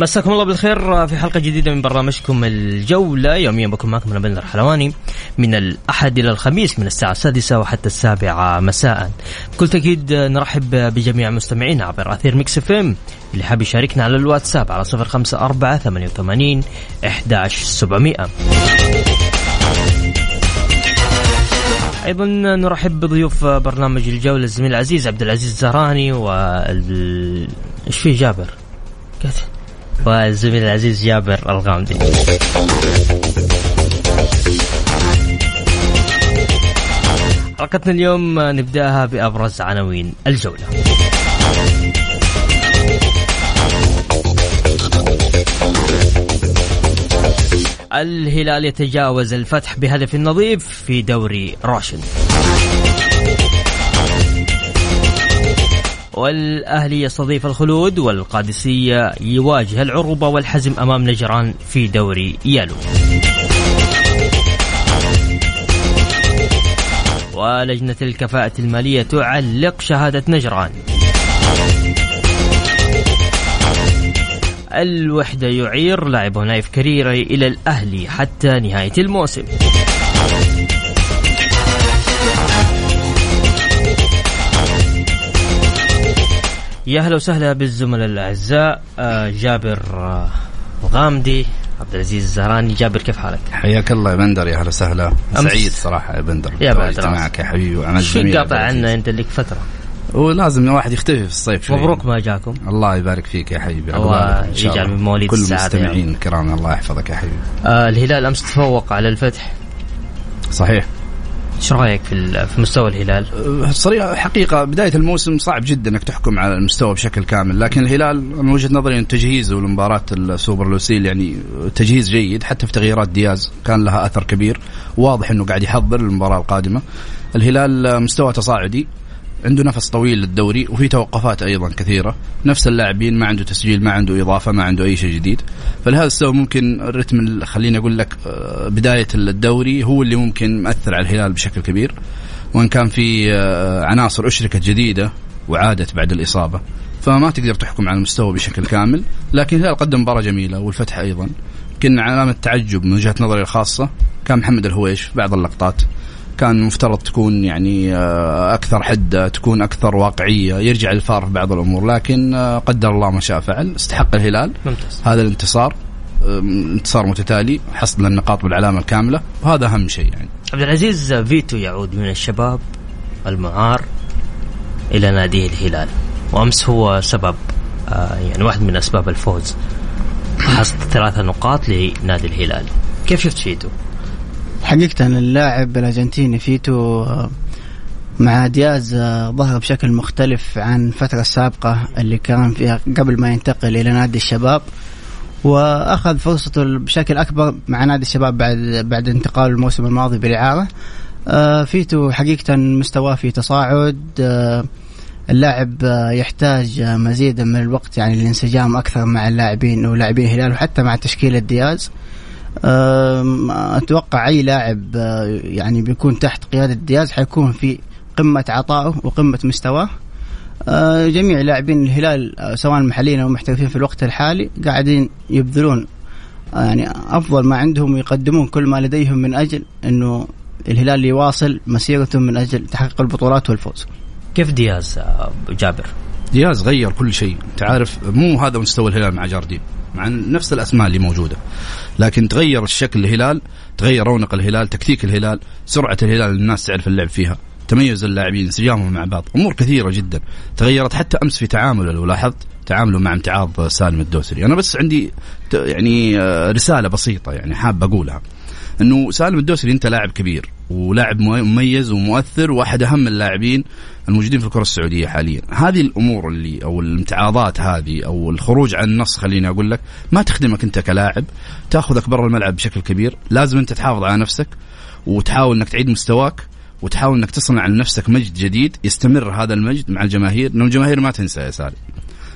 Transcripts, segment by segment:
مساكم الله بالخير في حلقة جديدة من برنامجكم الجولة. يوميا بكون معكم أنا بندر حلواني. من الأحد إلى الخميس من الساعة السادسة وحتى السابعة مساء. بكل تأكيد نرحب بجميع المستمعين عبر أثير Mix FM. اللي حاب يشاركنا على الواتساب على صفر خمسة أربعة ثمانية وثمانين إحداش سبعمائة. أيضا نرحب بضيوف برنامج الجولة الزميل العزيز عبد العزيز الزهراني وال إيش في جابر؟ والزميل العزيز جابر الغامدي. حلقتنا اليوم نبدأها بأبرز عناوين الجولة. الهلال يتجاوز الفتح بهدف نظيف في دوري روشن. والأهلي يستضيف الخلود والقادسية يواجه العروبة والحزم أمام نجران في دوري يالو. ولجنة الكفاءة المالية تعلق شهادة نجران. الوحدة يعير لاعب نايف كريري إلى الأهلي حتى نهاية الموسم. يا أهلا وسهلا بالزملاء الأعزاء آه، جابر آه، غامدي عبد العزيز الزهراني. جابر كيف حالك؟ حياك الله يا بندر يا أهلا وسهلا. سعيد صراحة يا بندر. يا بعد معك يا حبيبي وعمل شو قاطع عنا أنت لك فترة؟ ولازم الواحد يختفي في الصيف شوي. مبروك ما جاكم. الله يبارك فيك يا حبيبي الله يجعل من مواليد كل المستمعين الكرام الله يحفظك يا حبيبي. آه الهلال أمس تفوق على الفتح. صحيح. إيش رأيك في في مستوى الهلال؟ صريحه حقيقة بداية الموسم صعب جدا إنك تحكم على المستوى بشكل كامل، لكن الهلال من وجهة نظري إن تجهيزه لمباراة السوبر لوسيل يعني تجهيز جيد حتى في تغييرات دياز كان لها أثر كبير، واضح إنه قاعد يحضر للمباراه القادمة. الهلال مستوى تصاعدي عنده نفس طويل للدوري وفي توقفات أيضا كثيرة. نفس اللاعبين ما عنده تسجيل ما عنده إضافة ما عنده أي شيء جديد. فلهذا السبب ممكن الرتم خليني أقول لك آه، بداية الدوري هو اللي ممكن مأثر على الهلال بشكل كبير. وإن كان في آه، عناصر أشركت جديدة وعادت بعد الإصابة فما تقدر تحكم على المستوى بشكل كامل. لكن الهلال قدم مباراة جميلة والفتح أيضا. يمكن علامة تعجب من وجهة نظري الخاصة كان محمد الهويش في بعض اللقطات. كان مفترض تكون يعني آه، أكثر حدة تكون أكثر واقعية يرجع الفار في بعض الأمور لكن آه، قدر الله ما شاء فعل استحق الهلال ممتاز. هذا الانتصار انتصار متتالي حصد النقاط بالعلامه الكاملة وهذا أهم شيء يعني عبد العزيز فيتو يعود من الشباب المعار إلى ناديه الهلال وأمس هو سبب آه، يعني واحد من أسباب الفوز حصد ثلاثة نقاط لنادي الهلال كيف شفت فيتو؟ حقيقة اللاعب الأرجنتيني فيتو مع دياز ظهر بشكل مختلف عن الفترة السابقة اللي كان فيها قبل ما ينتقل إلى نادي الشباب. وأخذ فرصته بشكل أكبر مع نادي الشباب بعد بعد انتقال الموسم الماضي بالإعارة. آه، فيتو حقيقة مستواه في تصاعد. آه، اللاعب يحتاج مزيدا من الوقت يعني الانسجام أكثر مع اللاعبين ولاعبين الهلال وحتى مع تشكيلة دياز. أتوقع أي لاعب آه، يعني بيكون تحت قيادة دياز حيكون في قمة عطائه وقمة مستواه آه، جميع لاعبين الهلال آه، سواء محليين أو محترفين في الوقت الحالي قاعدين يبذلون يعني أفضل ما عندهم ويقدمون كل ما لديهم من أجل إنه الهلال يواصل مسيرته من أجل تحقيق البطولات والفوز. كيف دياز جابر؟ دياز غير كل شيء، أنت عارف مو هذا مستوى الهلال مع جاردين. مع نفس الأسماء اللي موجودة. لكن تغير الشكل الهلال تغير رونق الهلال تكتيك الهلال سرعة الهلال الناس تعرف اللعب فيها. تميز اللاعبين انسجامهم مع بعض. أمور كثيرة جدا. تغيرت حتى أمس في تعامله لو لاحظت. تعامله مع امتعاض سالم الدوسري. أنا بس عندي يعني آه، رسالة بسيطة يعني حاب أقولها. إنه سالم الدوسري أنت لاعب كبير ولاعب مميز ومؤثر وأحد أهم اللاعبين الموجودين في الكرة السعودية حاليا. هذه الأمور اللي أو الامتعاضات هذه أو الخروج عن النص خليني أقول لك ما تخدمك أنت كلاعب تاخذك برا الملعب بشكل كبير لازم أنت تحافظ على نفسك وتحاول إنك تعيد مستواك وتحاول إنك تصنع لنفسك مجد جديد يستمر هذا المجد مع الجماهير لأنه الجماهير ما تنسى يا سالم.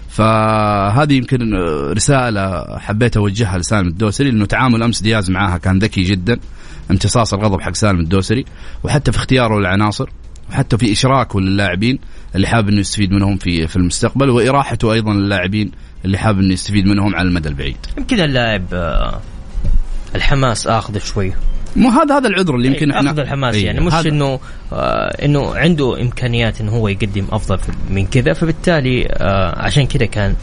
فهذه يمكن رسالة حبيت أوجهها لسالم الدوسري لأنه تعامل أمس دياز معاها كان ذكي جدا امتصاص الغضب حق سالم الدوسري وحتى في اختياره للعناصر وحتى في إشراكه للاعبين اللي حاب أنه يستفيد منهم في في المستقبل وإراحته أيضا للاعبين اللي حاب أنه يستفيد منهم على المدى البعيد. يمكن اللاعب آه، الحماس اخذ شوي. مو هذا هذا العذر اللي يمكن إحنا اخذ الحماس إيه، يعني مش هذا- إنه آه إنه عنده إمكانيات إنه هو يقدم أفضل من كذا فبالتالي آه عشان كذا كان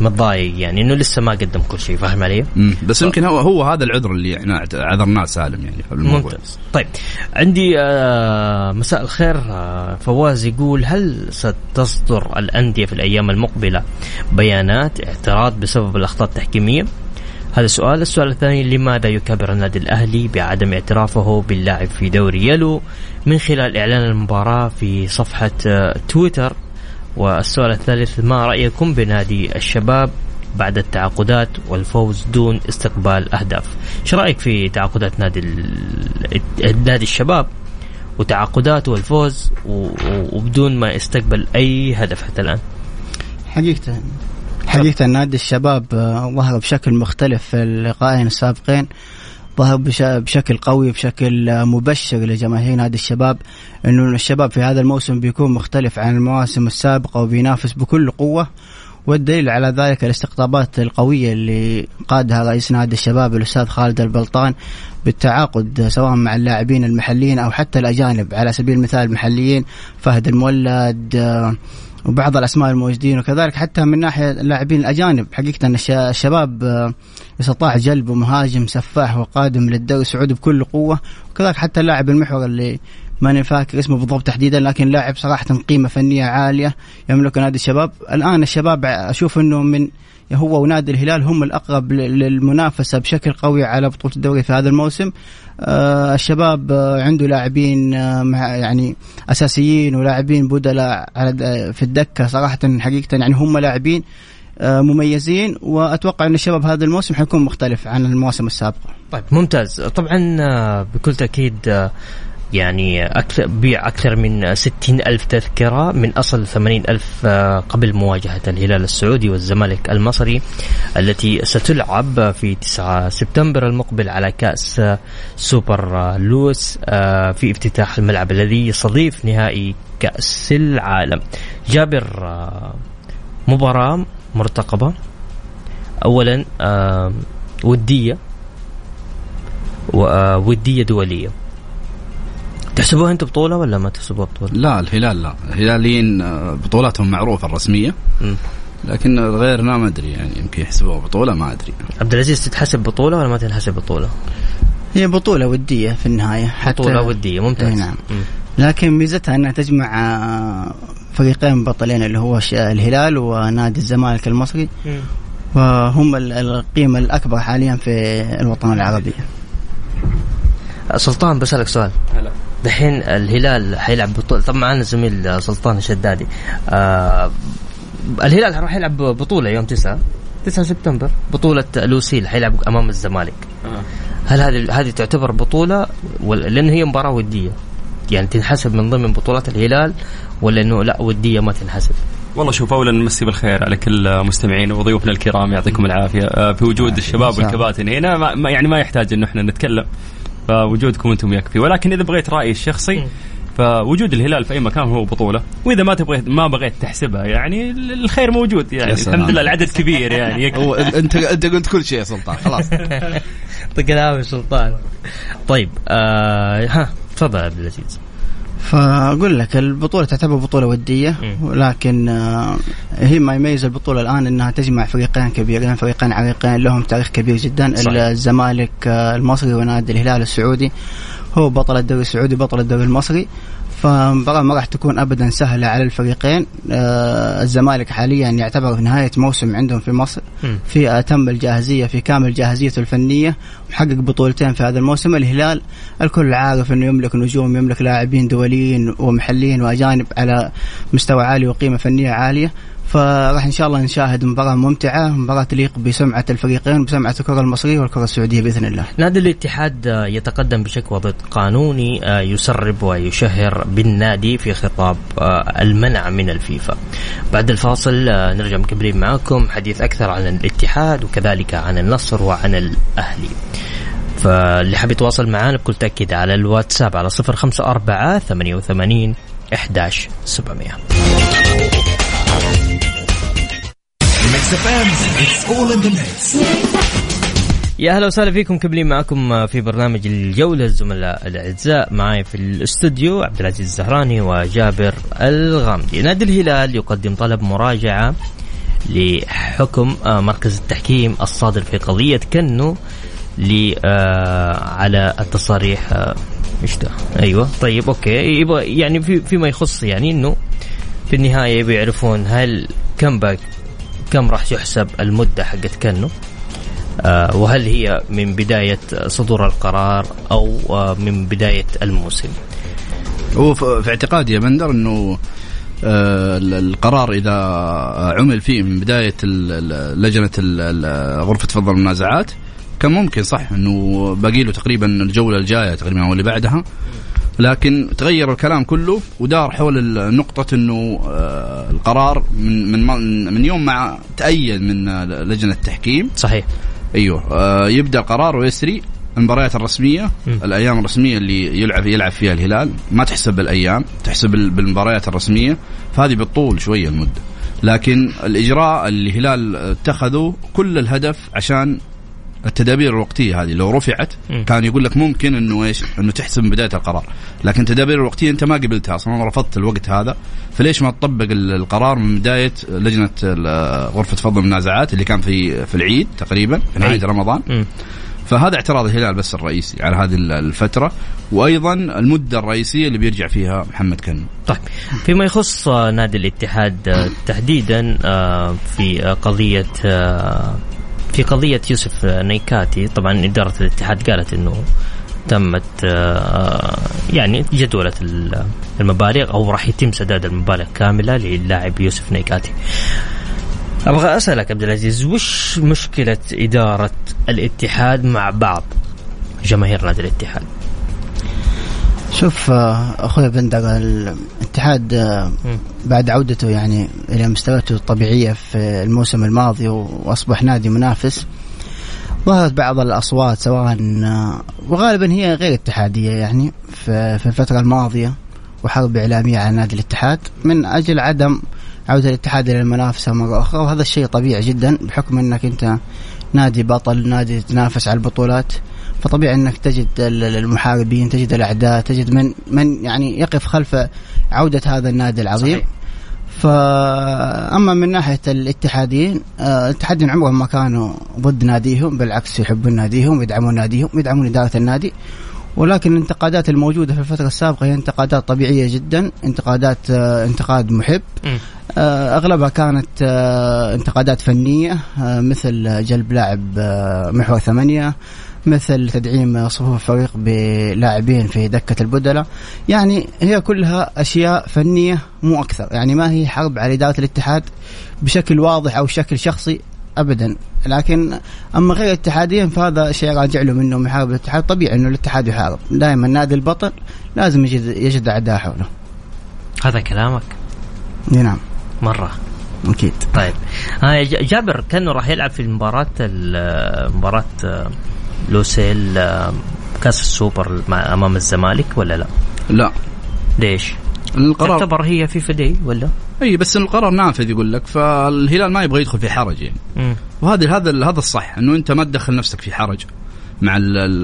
متضايق يعني إنه لسه ما قدم كل شيء فاهم علي؟ بس يمكن هو هو هذا العذر اللي إحنا عذرناه سالم يعني في الموضوع. ممتاز. طيب عندي آه مساء الخير آه فواز يقول هل ستصدر الأندية في الأيام المقبلة بيانات اعتراض بسبب الأخطاء التحكيمية؟ هذا سؤال. السؤال الثاني لماذا يكابر النادي الأهلي بعدم اعترافه باللاعب في دوري يلو من خلال إعلان المباراة في صفحة آه تويتر؟ والسؤال الثالث ما رأيكم بنادي الشباب بعد التعاقدات والفوز دون استقبال أهداف؟ إيش رأيك في تعاقدات نادي نادي الشباب وتعاقداته والفوز وبدون ما يستقبل أي هدف حتى الآن؟ حقيقة حقيقة نادي الشباب آه، ظهر بشكل مختلف في اللقاءين السابقين ظهر بش- بشكل قوي بشكل آه، مبشر لجماهير نادي الشباب إنه الشباب في هذا الموسم بيكون مختلف عن المواسم السابقة وبينافس بكل قوة والدليل على ذلك الاستقطابات القوية اللي قادها رئيس نادي الشباب الأستاذ خالد البلطان بالتعاقد سواء مع اللاعبين المحليين أو حتى الأجانب على سبيل المثال المحليين فهد المولد آه، وبعض الأسماء الموجودين وكذلك حتى من ناحية اللاعبين الأجانب. حقيقة الش- الشباب آه، استطاع جلب مهاجم سفاح وقادم للدوري السعودي بكل قوة. وكذلك حتى اللاعب المحور اللي ماني فاكر اسمه بالضبط تحديدا لكن لاعب صراحة قيمة فنية عالية يملك نادي الشباب. الآن الشباب أشوف إنه من هو ونادي الهلال هم الأقرب لل- للمنافسة بشكل قوي على بطولة الدوري في هذا الموسم. آه الشباب آه عنده لاعبين آه يعني أساسيين ولاعبين بدلاء في الدكة صراحة حقيقة يعني هم لاعبين آه مميزين وأتوقع إن الشباب هذا الموسم حيكون مختلف عن المواسم السابقة. طيب ممتاز. طبعا آه، بكل تأكيد آه، يعني أكثر بيع أكثر من ستين ألف تذكرة من أصل ثمانين ألف آه، قبل مواجهة الهلال السعودي والزمالك المصري التي ستلعب في 9 سبتمبر المقبل على كأس آه، سوبر آه، لوس في افتتاح الملعب الذي يستضيف نهائي كأس العالم. جابر مباراة مرتقبة. أولا ودية ودية دولية. تحسبوها أنتم بطولة ولا ما تحسبوها بطولة؟ لا الهلال لا الهلاليين آه، بطولاتهم معروفة الرسمية مم. لكن غيرنا ما أدري يعني يمكن يحسبوها بطولة ما أدري عبد العزيز تتحسب بطولة ولا ما تنحسب بطولة؟ هي بطولة ودية في النهاية حتى بطولة ودية ممتاز نعم. مم. لكن ميزتها أنها تجمع آه، فريقين بطلين اللي هو الهلال ونادي الزمالك المصري مم. وهم ال- القيمه الأكبر حاليا في الوطن العربي سلطان بسألك سؤال دحين الهلال حيلعب بطولة طبعا معنا زميل سلطان الشدادي. آه الهلال راح يلعب بطولة يوم 9 9 سبتمبر بطولة لوسيل حيلعب أمام الزمالك. هل هذه هذه تعتبر بطولة؟ ولا لأن هي مباراة ودية. يعني تنحسب من ضمن بطولات الهلال ولا إنه لا ودية ما تنحسب؟ والله شوف اولا نمسي بالخير على كل مستمعينا وضيوفنا الكرام يعطيكم العافية. آه، في وجود الشباب والكباتن هنا ما ما- يعني ما يحتاج إنه إحنا نتكلم. فوجودكم أنتم يكفي ولكن إذا بغيت رأيي الشخصي فوجود الهلال في أي مكان هو بطولة. وإذا ما تبغى ما بغيت تحسبها يعني الخير موجود يعني. الحمد لله العدد كبير يعني. هو انت أنت قلت كل شيء يا سلطان خلاص. يعطيك العافيه سلطان. طيب آه ها تفضل يا عبد العزيز. فأقول لك البطولة تعتبر بطولة ودية. ولكن آه، هي ما يميز البطولة الآن إنها تجمع فريقين كبيرين فريقين عريقين لهم تاريخ كبير جدا صحيح. الزمالك آه، المصري ونادي الهلال السعودي هو بطل الدوري السعودي بطل الدوري المصري فمباراة ما راح تكون ابدا سهلة على الفريقين. آه الزمالك حاليا يعتبر في نهاية موسم عندهم في مصر. في أتم الجاهزية في كامل جاهزيته الفنية محقق بطولتين في هذا الموسم. الهلال الكل عارف إنه يملك نجوم يملك لاعبين دوليين ومحليين وأجانب على مستوى عالي وقيمة فنية عالية. فراح إن شاء الله نشاهد مباراة ممتعة مباراة تليق بسمعة الفريقين وبسمعه الكرة المصرية والكرة السعودية بإذن الله. نادي الاتحاد يتقدم بشكوى ضد قانوني آه، يسرب ويشهر بالنادي في خطاب آه، المنع من الفيفا. بعد الفاصل آه، نرجع مكملين معاكم حديث أكثر عن الاتحاد وكذلك عن النصر وعن الأهلي. فاللي حاب يتواصل معنا بكل تأكيد على الواتساب على يا أهلا وسهلا فيكم كملين معكم في برنامج الجولة الزملاء الأعزاء. معي في الاستوديو عبد العزيز الزهراني وجابر الغامدي. نادي الهلال يقدم طلب مراجعة لحكم آه، مركز التحكيم الصادر في قضية كنو ل آه، على التصاريح آه، إيش ده؟ أيوه طيب أوكي. يبغى يعني في فيما يخص يعني إنه في النهاية يبغى يعرفون هل كم باك كم راح يحسب المدة حقت كنو؟ آه وهل هي من بداية صدور القرار أو آه من بداية الموسم؟ هو في اعتقادي يا بندر إنه آه القرار إذا عمل فيه من بداية لجنة غرفة فضل المنازعات كان ممكن صح إنه باقي له تقريبا الجولة الجاية تقريبا أو اللي بعدها لكن تغير الكلام كله ودار حول نقطة إنه آه، القرار من من من يوم ما تأيد من لجنة التحكيم. صحيح. أيوه. آه، يبدأ قرار ويسري المباريات الرسمية م. الأيام الرسمية اللي يلعب يلعب فيها الهلال. ما تحسب بالأيام تحسب بالمباريات الرسمية. فهذه بتطول شوية المدة. لكن الإجراء اللي الهلال اتخذه كل الهدف عشان التدابير الوقتية هذه لو رفعت كان يقول لك ممكن إنه إيش؟ إنه تحسب من بداية القرار، لكن التدابير الوقتية أنت ما قبلتها أصلا رفضت الوقت هذا، فليش ما تطبق القرار من بداية لجنة غرفة فض المنازعات اللي كان في في العيد تقريبا في نهاية رمضان. م. فهذا اعتراض الهلال بس الرئيسي على هذه الفترة وأيضا المدة الرئيسية اللي بيرجع فيها محمد كنو. طيب فيما يخص نادي الاتحاد تحديدا آه، في قضية آه، في قضية يوسف نيكاتي طبعا إدارة الاتحاد قالت أنه تمت آه، يعني جدولة المبالغ أو راح يتم سداد المبالغ كاملة للاعب يوسف نيكاتي أبغى أسألك عبد العزيز وش مشكلة إدارة الاتحاد مع بعض جماهير نادي الاتحاد؟ شوف آه، أخوي بندر الاتحاد آه، بعد عودته يعني إلى مستوياته الطبيعية في الموسم الماضي وأصبح نادي منافس ظهرت بعض الأصوات سواء آه، وغالبا هي غير اتحادية يعني في الفترة الماضية وحرب إعلامية على نادي الاتحاد من أجل عدم عودة الاتحاد إلى المنافسة مرة أخرى وهذا الشيء طبيعي جدا بحكم إنك أنت نادي بطل نادي تنافس على البطولات. فطبيعي أنك تجد المحاربين تجد الأعداء تجد من من يعني يقف خلف عودة هذا النادي العظيم. صحيح. فاما من ناحية الاتحاديين آه، الاتحاديين عمرهم ما كانوا ضد ناديهم بالعكس يحبون ناديهم يدعمون ناديهم يدعمون إدارة النادي. ولكن الانتقادات الموجودة في الفترة السابقة هي انتقادات طبيعية جدا انتقادات آه، انتقاد محب. آه، أغلبها كانت انتقادات فنية مثل جلب لاعب محور ثمانية. مثل تدعيم صفوف الفريق بلاعبين في دكة البدلة يعني هي كلها أشياء فنية مو أكثر. يعني ما هي حرب على إدارة الاتحاد بشكل واضح أو شكل شخصي ابدا. لكن أما غير اتحاديا فهذا شيء راجع له منه محارب الاتحاد. طبيعي إنه الاتحاد يحارب. دائما نادي البطل لازم يجد يجد أعداء حوله. هذا كلامك؟ نعم. مرة. أكيد. طيب. جابر كانه راح يلعب في المباراة مباراة لوسيل كاس السوبر أمام الزمالك ولا لا؟ لا ليش؟ القرار تعتبر هي في فدي ولا؟ إي بس القرار نافذ يقول لك فالهلال ما يبغى يدخل في حرج يعني وهذا هذا هذا الصح إنه أنت ما تدخل نفسك في حرج مع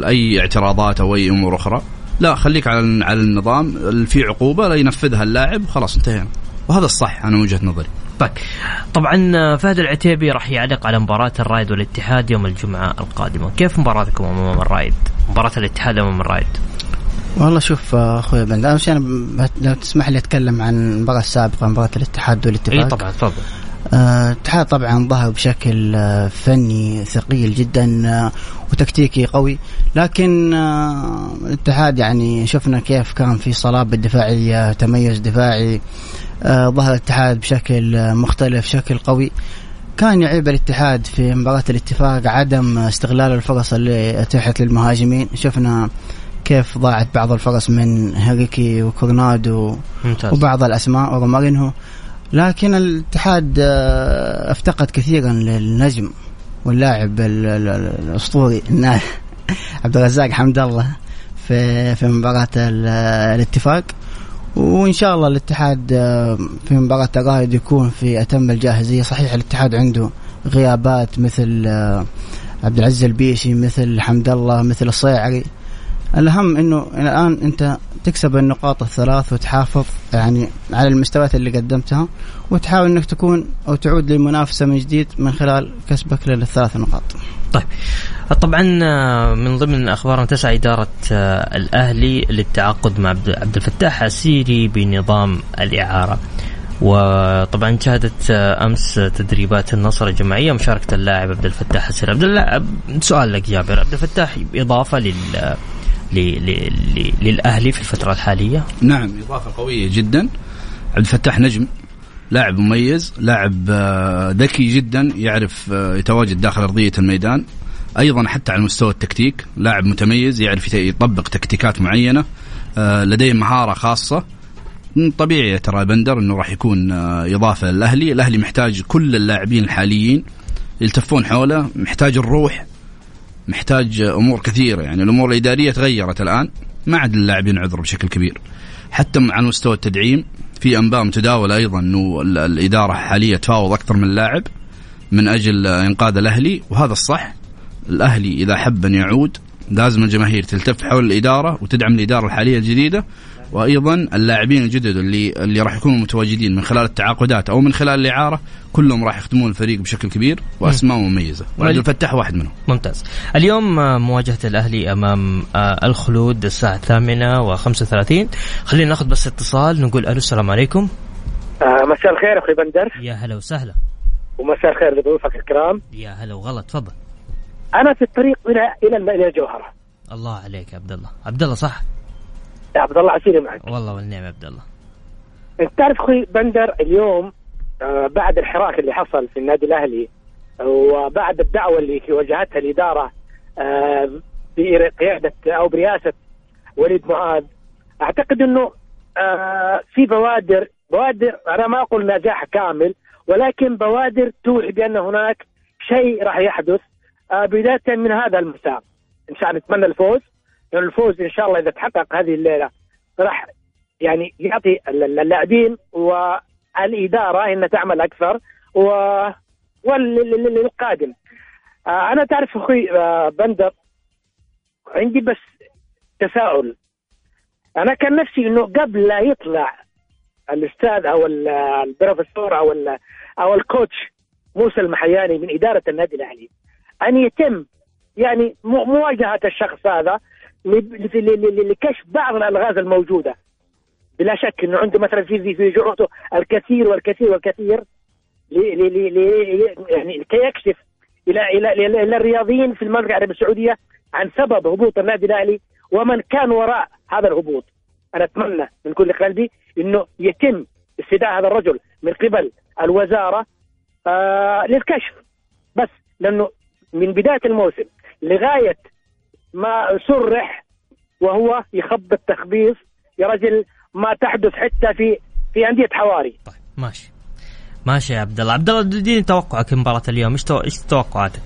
أي اعتراضات أو أي أمور أخرى لا خليك على على النظام في عقوبة لا ينفذها اللاعب وخلاص انتهينا وهذا الصح أنا وجهة نظري طيب طبعا فهد العتيبي راح يعلق على مباراة الرايد والاتحاد يوم الجمعة القادمة. كيف مباراتكم أمام الرايد مباراة الاتحاد أمام الرايد والله شوف أخوي بند أول شيء أنا لو تسمح لي أتكلم عن المباراة السابقة مباراة الاتحاد والاتفاق. إي طبعا تفضل. آه، الاتحاد طبعا ظهر بشكل آه، فني ثقيل جدا آه، وتكتيكي قوي. لكن الاتحاد يعني شفنا كيف كان في صلابة دفاعية تميز دفاعي. ظهر الاتحاد بشكل مختلف شكل قوي. كان يعيب الاتحاد في مباراة الاتفاق عدم استغلال الفرص اللي اتيحت للمهاجمين. شفنا كيف ضاعت بعض الفرص من هريكي وكورنادو ممتاز. وبعض الأسماء ورومارينهو. لكن الاتحاد آه، افتقد كثيرا للنجم واللاعب الأسطوري عبد الرزاق حمد الله في في مباراة الاتفاق. وإن شاء الله الاتحاد آه، في مباراة الرائد يكون في أتم الجاهزية. صحيح الاتحاد عنده غيابات مثل آه، عبد العزيز البيشي مثل حمد الله مثل الصيعري. الأهم إنه الآن أنت تكسب النقاط الثلاث وتحافظ يعني على المستويات اللي قدمتها. وتحاول إنك تكون أو تعود للمنافسه من جديد من خلال كسبك للثلاث نقاط. طيب طبعا من ضمن اخبارنا تسعى إدارة آه، الأهلي للتعاقد مع عبد الفتاح السيري بنظام الإعارة. وطبعا شهدت آه، أمس تدريبات النصر الجماعية مشاركه اللاعب عبد الفتاح السيري. عبد الله سؤال لك جابر عبد الفتاح إضافة لل للأهلي في الفترة الحالية؟ نعم إضافة قوية جدا عبد الفتاح نجم لاعب مميز لاعب آه، ذكي جدا يعرف آه، يتواجد داخل أرضية الميدان. أيضا حتى على مستوى التكتيك لاعب متميز يعرف يطبق تكتيكات معينة آه، لديه مهارة خاصة. طبيعي ترى بندر إنه راح يكون إضافة للأهلي، الأهلي محتاج كل اللاعبين الحاليين يلتفون حوله، محتاج الروح محتاج أمور كثيرة. يعني الأمور الإدارية تغيرت الآن ما عاد اللاعبين عذر بشكل كبير. حتى على مستوى التدعيم في أنباء متداولة أيضا إنه الإدارة حاليا تفاوض أكثر من لاعب من أجل إنقاذ الأهلي وهذا الصح. الأهلي إذا حب أن يعود لازم الجماهير تلتف حول الإدارة وتدعم الإدارة الحالية الجديدة وأيضا اللاعبين الجدد اللي اللي راح يكونوا متواجدين من خلال التعاقدات أو من خلال الإعارة كلهم راح يخدمون الفريق بشكل كبير وأسماء مميزة. وعبد الفتاح واحد منهم. ممتاز. اليوم آه، مواجهة الأهلي أمام آه، الخلود الساعة الثامنة و35 خلينا ناخذ بس اتصال نقول ألو السلام عليكم. آه مساء الخير أخوي بندر. يا هلا وسهلا. ومساء الخير لضيوفك الكرام. يا هلا وغلا تفضل. أنا في الطريق إلى إلى إلى الجوهره الله عليك يا عبد الله. عبد الله صح؟ يا عبد الله عسيري معك. والله والنعم عبد الله. أنت تعرف أخوي بندر اليوم آه بعد الحراك اللي حصل في النادي الأهلي وبعد الدعوة اللي واجهتها الإدارة آه بقياده أو برئاسة وليد معاذ أعتقد إنه آه في بوادر بوادر أنا ما أقول نجاح كامل ولكن بوادر توحي بان هناك شيء راح يحدث آه بداية من هذا المساء. إن شاء الله نتمنى الفوز. الفوز إن شاء الله إذا تحقق هذه الليلة راح يعني يعطي اللاعبين والإدارة إنها تعمل أكثر و وللقادم آه، أنا تعرف أخوي آه، بندر عندي بس تساؤل. أنا كان نفسي إنه قبل لا يطلع الأستاذ أو البروفيسور أو أو الكوتش موسى المحياني من إدارة النادي الأهلي أن يتم يعني مواجهة الشخص هذا لكشف بعض الألغاز الموجودة. بلا شك إنه عنده مثلا في في جرأته الكثير والكثير والكثير يعني لكي يكشف إلى إلى إلى الرياضيين في المملكة العربية السعودية عن سبب هبوط النادي الأهلي ومن كان وراء هذا الهبوط. أنا أتمنى من كل قلبي إنه يتم استدعاء هذا الرجل من قبل الوزارة آه للكشف. بس لأنه من بداية الموسم لغاية ما سرح وهو يخبط تخبيص يا رجل ما تحدث حتى في في أندية حواري. طيب ماشي. ماشي يا عبد الله عبد الله اديني توقعك مباراة اليوم. إيش إيش توقعاتك؟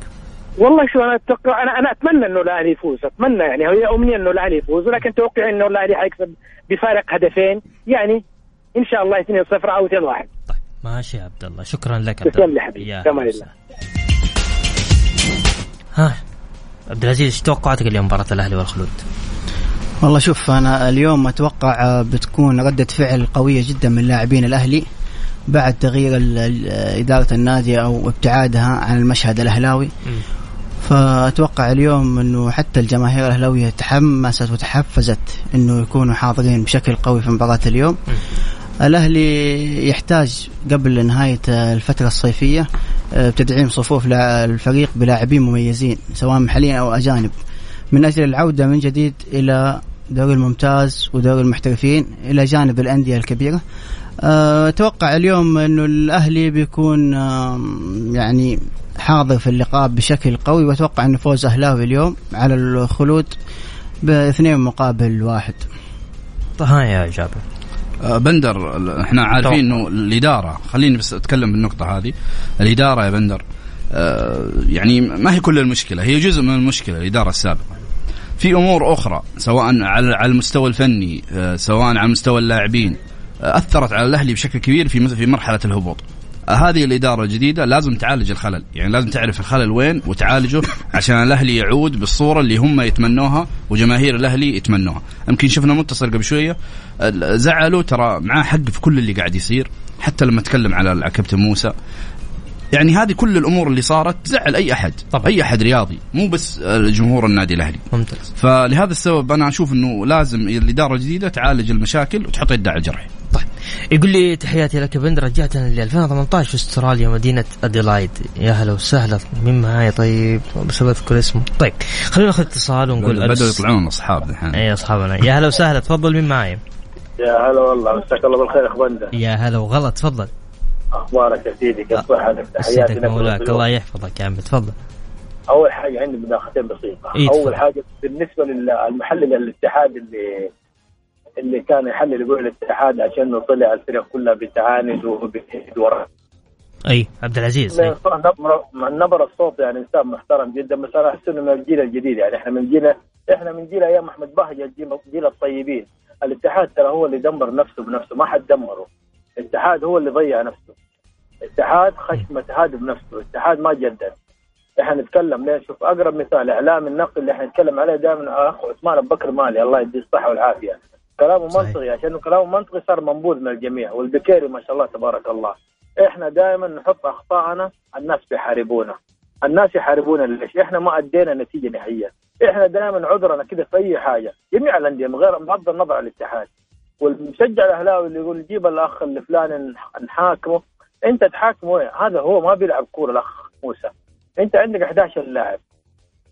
والله شو أنا أتوقع أنا أنا أتمنى إنه الأهلي يفوز. أتمنى يعني هي أمنية إنه الأهلي يفوز. ولكن توقعي إنه الأهلي حيكسب بفارق هدفين. يعني إن شاء الله 2-0 أو 2-1 طيب ماشي يا عبد الله شكرا لك عبد الله تسلم لي حبيبي. تمام الله ها. عبد العزيز إيش توقعاتك اليوم مباراة الأهلي والخلود؟ والله شوف أنا اليوم أتوقع بتكون ردة فعل قوية جدا من لاعبين الأهلي بعد تغيير إدارة النادي أو ابتعادها عن المشهد الأهلاوي. فأتوقع اليوم إنه حتى الجماهير الأهلاوية تحمست وتحفزت إنه يكونوا حاضرين بشكل قوي في مباراة اليوم. الأهلي يحتاج قبل نهاية الفترة الصيفية آه، بتدعيم صفوف الفريق بلاعبين مميزين سواء محليين أو أجانب من أجل العودة من جديد إلى دوري الممتاز ودوري المحترفين إلى جانب الأندية الكبيرة آه، أتوقع اليوم إنه الأهلي بيكون يعني حاضر في اللقاء بشكل قوي وأتوقع إنه فوز أهلاوي اليوم على الخلود باثنين مقابل واحد. ها يا جابر. آه، بندر إحنا عارفين إنه الإدارة خليني بس أتكلم بالنقطة هذه. الإدارة يا بندر آه، يعني ما هي كل المشكلة هي جزء من المشكلة الإدارة السابقة. في أمور أخرى سواء على على المستوى الفني سواء على مستوى اللاعبين أثرت على الأهلي بشكل كبير في في مرحلة الهبوط. هذه الإدارة الجديدة لازم تعالج الخلل. يعني لازم تعرف الخلل وين وتعالجه عشان الأهلي يعود بالصورة اللي هم يتمنوها وجماهير الأهلي يتمنوها. يمكن شفنا متصل قبل شوية زعلوا ترى معاه حق في كل اللي قاعد يصير حتى لما تكلم على كابتن موسى. يعني هذه كل الأمور اللي صارت تزعل أي أحد طبعا. أي أحد رياضي مو بس جمهور النادي الأهلي. ممتاز. فلهذا السبب أنا أشوف إنه لازم الإدارة الجديدة تعالج المشاكل وتحط يدها على الجرح. طيب. يقول لي تحياتي لك بند رجعتنا ل 2018 في أستراليا مدينة أديلايد. يا هلا وسهلا مين معاي؟ طيب بس أذكر اسمه. طيب خلينا ناخذ اتصال ونقول بدأوا يطلعون اصحاب الحين. إي أصحابنا. يا هلا وسهلا تفضل مين معاي؟ يا هلا والله مساك الله بالخير اخ بندر. يا هلا وغلط تفضل. أخبارك يا سيدي؟ كيف صحتك تحياتي لك مولاك. الله يحفظك يا عم تفضل. أول حاجة عندي مداخلتين بسيطة. إيه أول حاجة بالنسبة للمحلل الاتحاد اللي اللي كان يحلل يقول الاتحاد عشان طلع الفرق كلها بتعاند وبتهد ورا. أي عبد العزيز أي. نبر الصوت يعني إنسان محترم جدا بس أنا أحس إنه من الجيل الجديد يعني. إحنا من جيل إحنا من جيل أيام أحمد بهجه جيل الطيبين. الاتحاد ترى هو اللي دمر نفسه بنفسه ما حد دمره. الاتحاد هو اللي ضيع نفسه. الاتحاد خشمة هادف بنفسه الاتحاد ما جدد. إحنا نتكلم ليه؟ شوف أقرب مثال إعلام النقل اللي إحنا نتكلم عليه دائما أخ عثمان بكر مالي الله يديه الصحة والعافية. كلامه منطقي عشان كلامه منطقي صار منبوذ من الجميع والبكيري ما شاء الله تبارك الله. إحنا دائما نحط اخطائنا الناس بيحاربونا. الناس يحاربونا ليش؟ إحنا ما أدينا نتيجة نهائيه إحنا دائما عذرنا كذا في أي حاجة. جميع الأندية من غير بغض النظر عن الاتحاد. والمشجع الأهلاوي اللي يقول جيب الأخ اللي فلان نحاكمه. أنت تحاكمه؟ هذا هو ما بيلعب كورة الأخ موسى. أنت عندك 11 لاعب.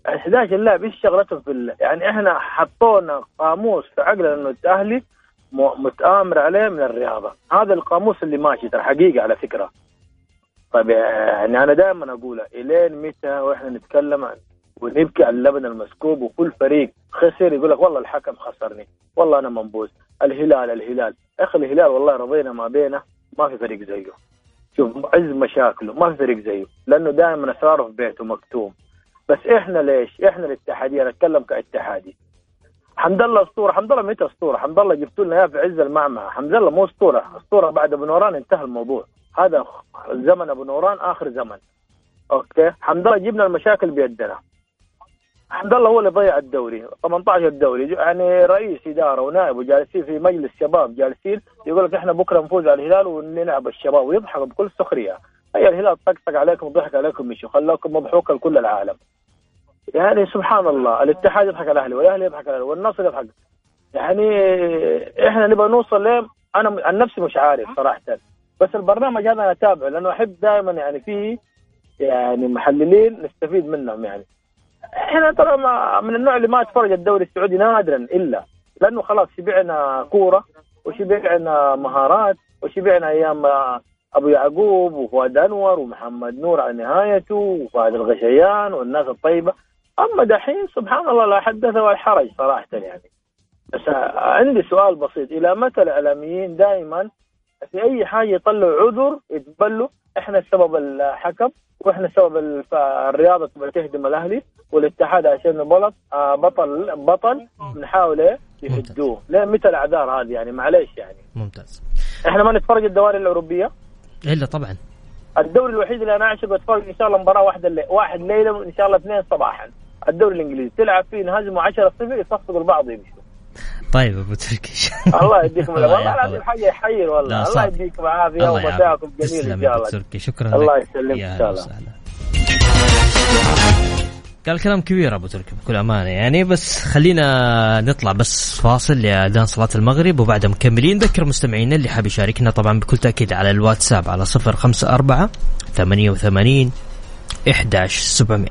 11 لاعب إيش شغلتهم في يعني إحنا حطونا قاموس في عقلنا إنه الأهلي متآمر عليه من الرياضة. هذا القاموس اللي ماشي ترى حقيقة على فكرة. طيب يعني أنا دائما اقولها إلين متى وإحنا نتكلم عن ونبكي على اللبن المسكوب وكل فريق خسر يقول لك والله الحكم خسرني والله أنا منبوذ. الهلال الهلال. أخي الهلال والله رضينا ما بينه ما في فريق زيه. شوف عز مشاكله ما في فريق زيه. لأنه دائما أسراره في بيته مكتوم. بس إحنا ليش؟ إحنا الاتحادية نتكلم كاتحادي. حمد الله أسطورة حمد الله متى أسطورة؟ حمد الله جبتوا لنا في عز المعمعة. حمد الله مو أسطورة أسطورة بعد أبو نوران انتهى الموضوع. هذا زمن أبو نوران آخر زمن. أوكي؟ حمد الله جبنا المشاكل بيدنا. حمد الله هو اللي ضيع الدوري 18 دوري. يعني رئيس إدارة ونائب وجالسين في مجلس شباب جالسين يقول لك إحنا بكرة نفوز على الهلال ونلعب الشباب ويضحك بكل سخرية. هي الهلال طقطق عليكم وضحك عليكم مشوا خلاكم مضحوك لكل العالم. يعني سبحان الله الاتحاد يضحك على الاهلي والأهلي يضحك على الاهلي والنصر يضحك. يعني إحنا نبغى نوصل ليه؟ أنا عن نفسي مش عارف صراحة. بس البرنامج هذا أنا اتابعه لأنه أحب دائما يعني فيه يعني محللين نستفيد منهم يعني. إحنا ترى من النوع اللي ما اتفرج الدوري السعودي نادرا إلا لأنه خلاص شبعنا كورة وشبعنا مهارات وشبعنا أيام أبو يعقوب وفؤاد أنور ومحمد نور على نهايته وفؤاد الغشيان والناس الطيبة. أما دحين سبحان الله لا حدث ولا حرج صراحة يعني. بس عندي سؤال بسيط. إلى متى الإعلاميين دائما في أي حاجة يطلعوا عذر يتبلوا؟ إحنا السبب الحكم وإحنا سبب الرياضة تبغى تهدم الأهلي والاتحاد عشان بلط آه بطل بطل بنحاول إيه؟ يهدوه. ليه؟ متى الأعذار هذه يعني؟ معليش يعني. ممتاز. إحنا ما نتفرج الدوري الأوروبية؟ إلا طبعا. الدوري الوحيد اللي أنا اعشق أتفرج إن شاء الله مباراة واحدة اللي واحد ليلة وإن شاء الله اثنين صباحا. الدوري الإنجليزي. تلعب فيه انهزموا 10 0 يصفقوا البعض يمشوا طيب أبو تركي الله يديكم والله العظيم حاجة يحير والله. الله يديكم العافية. ومساكم جميل إن شاء الله. تركي شكرا الله يسلمك إن شاء الله. قال كلام كبير أبو تركي بكل أمانة يعني. بس خلينا نطلع بس فاصل لاذان صلاة المغرب وبعدها مكملين. نذكر مستمعينا اللي حاب يشاركنا طبعا بكل تأكيد على الواتساب على 054 88 11700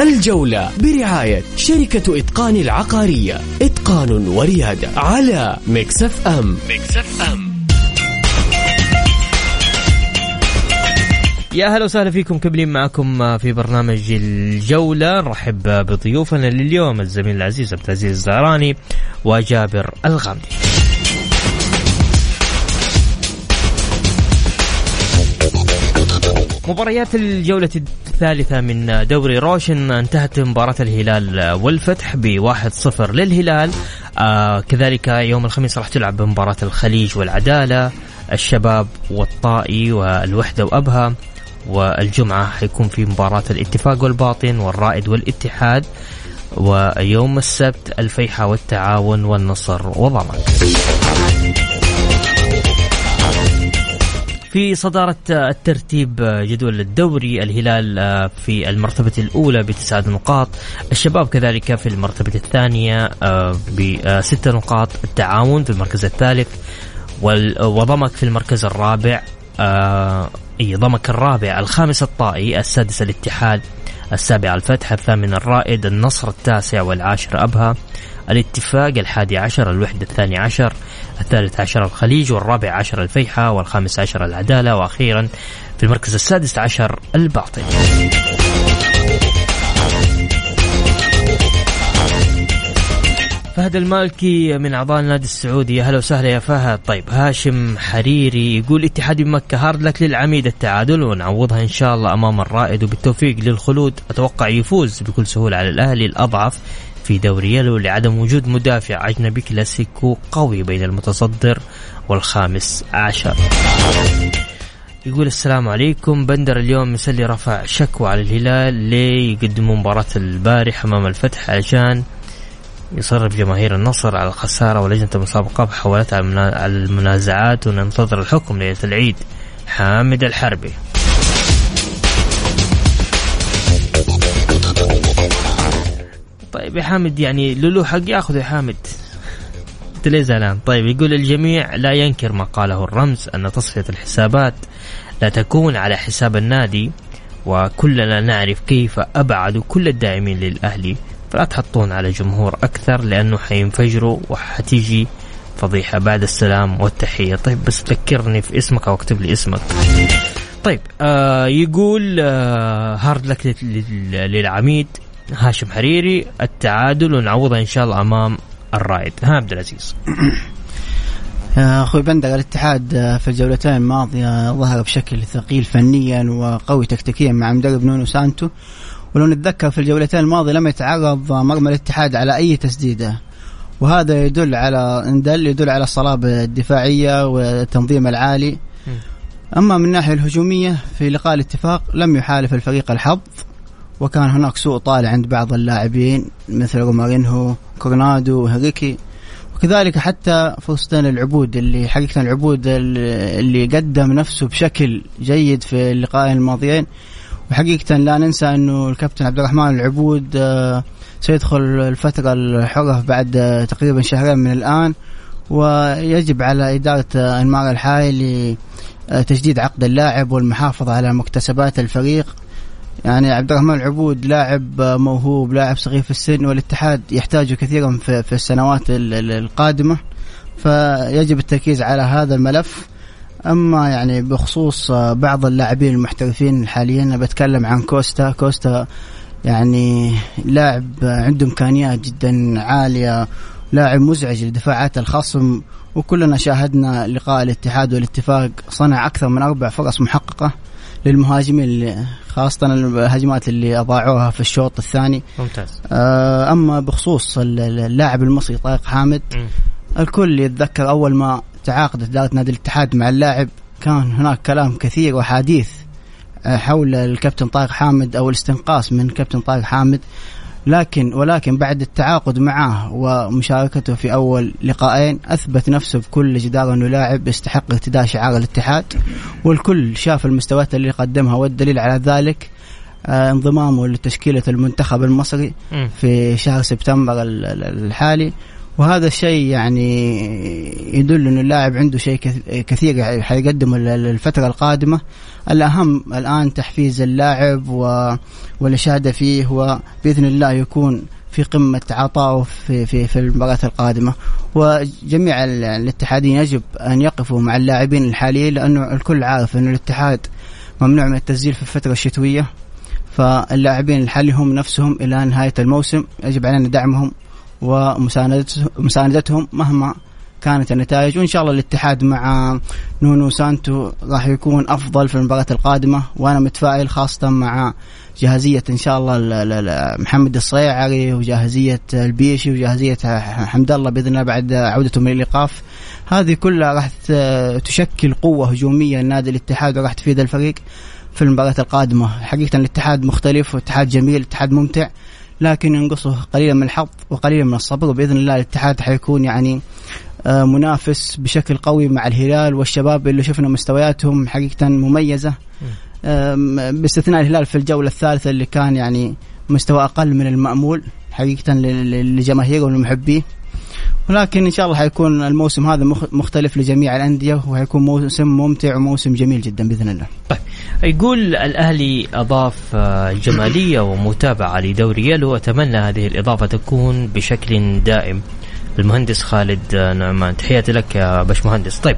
الجولة برعاية شركة إتقان العقارية. إتقان وريادة على مكسف أم مكسف أم يا هلا وسهلا فيكم كملين معكم في برنامج الجولة. نرحب بضيوفنا لليوم الزميل العزيز عبد العزيز الزهراني وجابر الغامدي. مباريات الجولة الثالثة من دوري روشن انتهت مباراة الهلال والفتح بواحد صفر للهلال. آه كذلك يوم الخميس راح تلعب مباراة الخليج والعدالة. الشباب والطائي والوحدة وأبها والجمعة حيكون في مباراة الاتفاق والباطن والرائد والاتحاد. ويوم السبت الفيحة والتعاون والنصر وضمان في صدارة الترتيب جدول الدوري الهلال في المرتبة الأولى بتسعة نقاط الشباب كذلك في المرتبة الثانية بست نقاط التعاون في المركز الثالث وضمك في المركز الرابع إي ضمك الرابع الخامس الطائي السادس الاتحاد السابع الفتح الثامن الرائد النصر التاسع والعاشر أبها الاتفاق الحادي عشر الوحدة الثاني عشر الثالث عشر الخليج والرابع عشر الفيحة والخامس عشر العدالة وأخيرا في المركز السادس عشر الباطن. فهد المالكي من أعضاء النادي السعودي. يا هلا وسهلا يا فهد. طيب هاشم حريري يقول اتحاد مكة هارد لك للعميد التعادل ونعوضها إن شاء الله أمام الرائد وبالتوفيق للخلود. أتوقع يفوز بكل سهولة على الأهلي الأضعف في دوري يلو لعدم وجود مدافع أجنبي كلاسيكو قوي بين المتصدر والخامس عشر. يقول السلام عليكم. بندر اليوم مسلي رفع شكوى على الهلال ليه يقدموا مباراة البارح أمام الفتح عشان يصرف جماهير النصر على الخسارة ولجنة المسابقة حولت على المنازعات وننتظر الحكم ليلة العيد. حامد الحربي. طيب يا حامد يعني لولو حق ياخذ يا حامد؟ أنت ليه زعلان؟ طيب يقول الجميع لا ينكر ما قاله الرمز أن تصفية الحسابات لا تكون على حساب النادي وكلنا نعرف كيف ابعدوا كل الداعمين للأهلي فلا تحطون على جمهور أكثر لأنه حينفجروا وحتيجي فضيحة. بعد السلام والتحية. طيب بس ذكرني في اسمك أو اكتب لي اسمك. طيب آه يقول آه هارد لك للعميد هاشم حريري التعادل ونعوضها إن شاء الله أمام الرائد. ها عبد العزيز. أخوي بندر الاتحاد في الجولتين الماضية ظهر بشكل ثقيل فنيا وقوي تكتيكيا مع مدرب نونو سانتو. ولو نتذكر في الجولتين الماضية لم يتعرض مرمى الاتحاد على أي تسديده وهذا يدل على إن دل يدل على الصلابة الدفاعية والتنظيم العالي. أما من الناحيه الهجومية في لقاء الاتفاق لم يحالف الفريق الحظ وكان هناك سوء طالع عند بعض اللاعبين مثل رومارينهو كورنادو وهريكي وكذلك حتى فستان العبود اللي حقيقة العبود اللي قدم نفسه بشكل جيد في اللقاءين الماضيين. وحقيقة لا ننسى أنه الكابتن عبد الرحمن العبود آه، سيدخل الفترة الحرة بعد آه، تقريبا شهرين من الآن ويجب على إدارة آه، أنمار الحاي لتجديد عقد اللاعب والمحافظة على مكتسبات الفريق. يعني عبد الرحمن العبود لاعب موهوب لاعب صغير في السن والاتحاد يحتاجه كثيرا في السنوات القادمة. فيجب التركيز على هذا الملف. أما يعني بخصوص بعض اللاعبين المحترفين حاليا أنا بتكلم عن كوستا. كوستا يعني لاعب عنده إمكانيات جدا عالية لاعب مزعج لدفاعات الخصم وكلنا شاهدنا لقاء الاتحاد والاتفاق صنع أكثر من أربع فرص محققة للمهاجمين اللي خاصة الهجمات اللي أضاعوها في الشوط الثاني. ممتاز. آه، أما بخصوص اللاعب المصري طارق حامد م. الكل يتذكر أول ما تعاقدت إدارة نادي الاتحاد مع اللاعب كان هناك كلام كثير وحديث آه، حول الكابتن طارق حامد أو الاستنقاص من كابتن طارق حامد. لكن ولكن بعد التعاقد معه ومشاركته في أول لقاءين أثبت نفسه بكل جداره إنه لاعب يستحق ارتداء شعار الاتحاد. والكل شاف المستويات اللي قدمها والدليل على ذلك آه، انضمامه لتشكيلة المنتخب المصري. في شهر سبتمبر ال- ال- الحالي. وهذا الشيء يعني يدل إنه اللاعب عنده شيء كث- كثير حيقدمه لل- للفترة القادمة. الأهم الآن تحفيز اللاعب و- والاشاده فيه وبإذن الله يكون في قمة عطائه في في في المباريات القادمة. وجميع ال- الاتحادين يجب أن يقفوا مع اللاعبين الحاليين لأنه الكل عارف إنه الاتحاد ممنوع من التسجيل في الفترة الشتوية. فاللاعبين الحالي هم نفسهم إلى نهاية الموسم. يجب علينا دعمهم ومساندتهم مهما كانت النتائج. وإن شاء الله الاتحاد مع نونو سانتو راح يكون أفضل في المباريات القادمة. وأنا متفائل خاصة مع جاهزية إن شاء الله محمد الصيعري وجاهزية البيشي وجاهزية حمد الله بإذن الله بعد عودته من الايقاف هذه كلها راح تشكل قوة هجومية لنادي الاتحاد وراح تفيد الفريق في المباريات القادمة. حقيقة الاتحاد مختلف واتحاد جميل اتحاد ممتع. لكن ينقصه قليلا من الحظ وقليلا من الصبر. وبإذن الله الاتحاد حيكون يعني آه، منافس بشكل قوي مع الهلال والشباب اللي شفنا مستوياتهم حقيقة مميزة. باستثناء الهلال في الجولة الثالثة اللي كان يعني مستوى أقل من المأمول حقيقة لجماهيره ولمحبيه ولكن إن شاء الله حيكون الموسم هذا مخ- مختلف لجميع الأندية وحيكون موسم ممتع وموسم جميل جدا بإذن الله. يقول الأهلي أضاف آه، جمالية ومتابعة لدوري يلو. أتمنى هذه الإضافة تكون بشكل دائم. المهندس خالد آه، نعمان تحياتي لك يا باشمهندس. طيب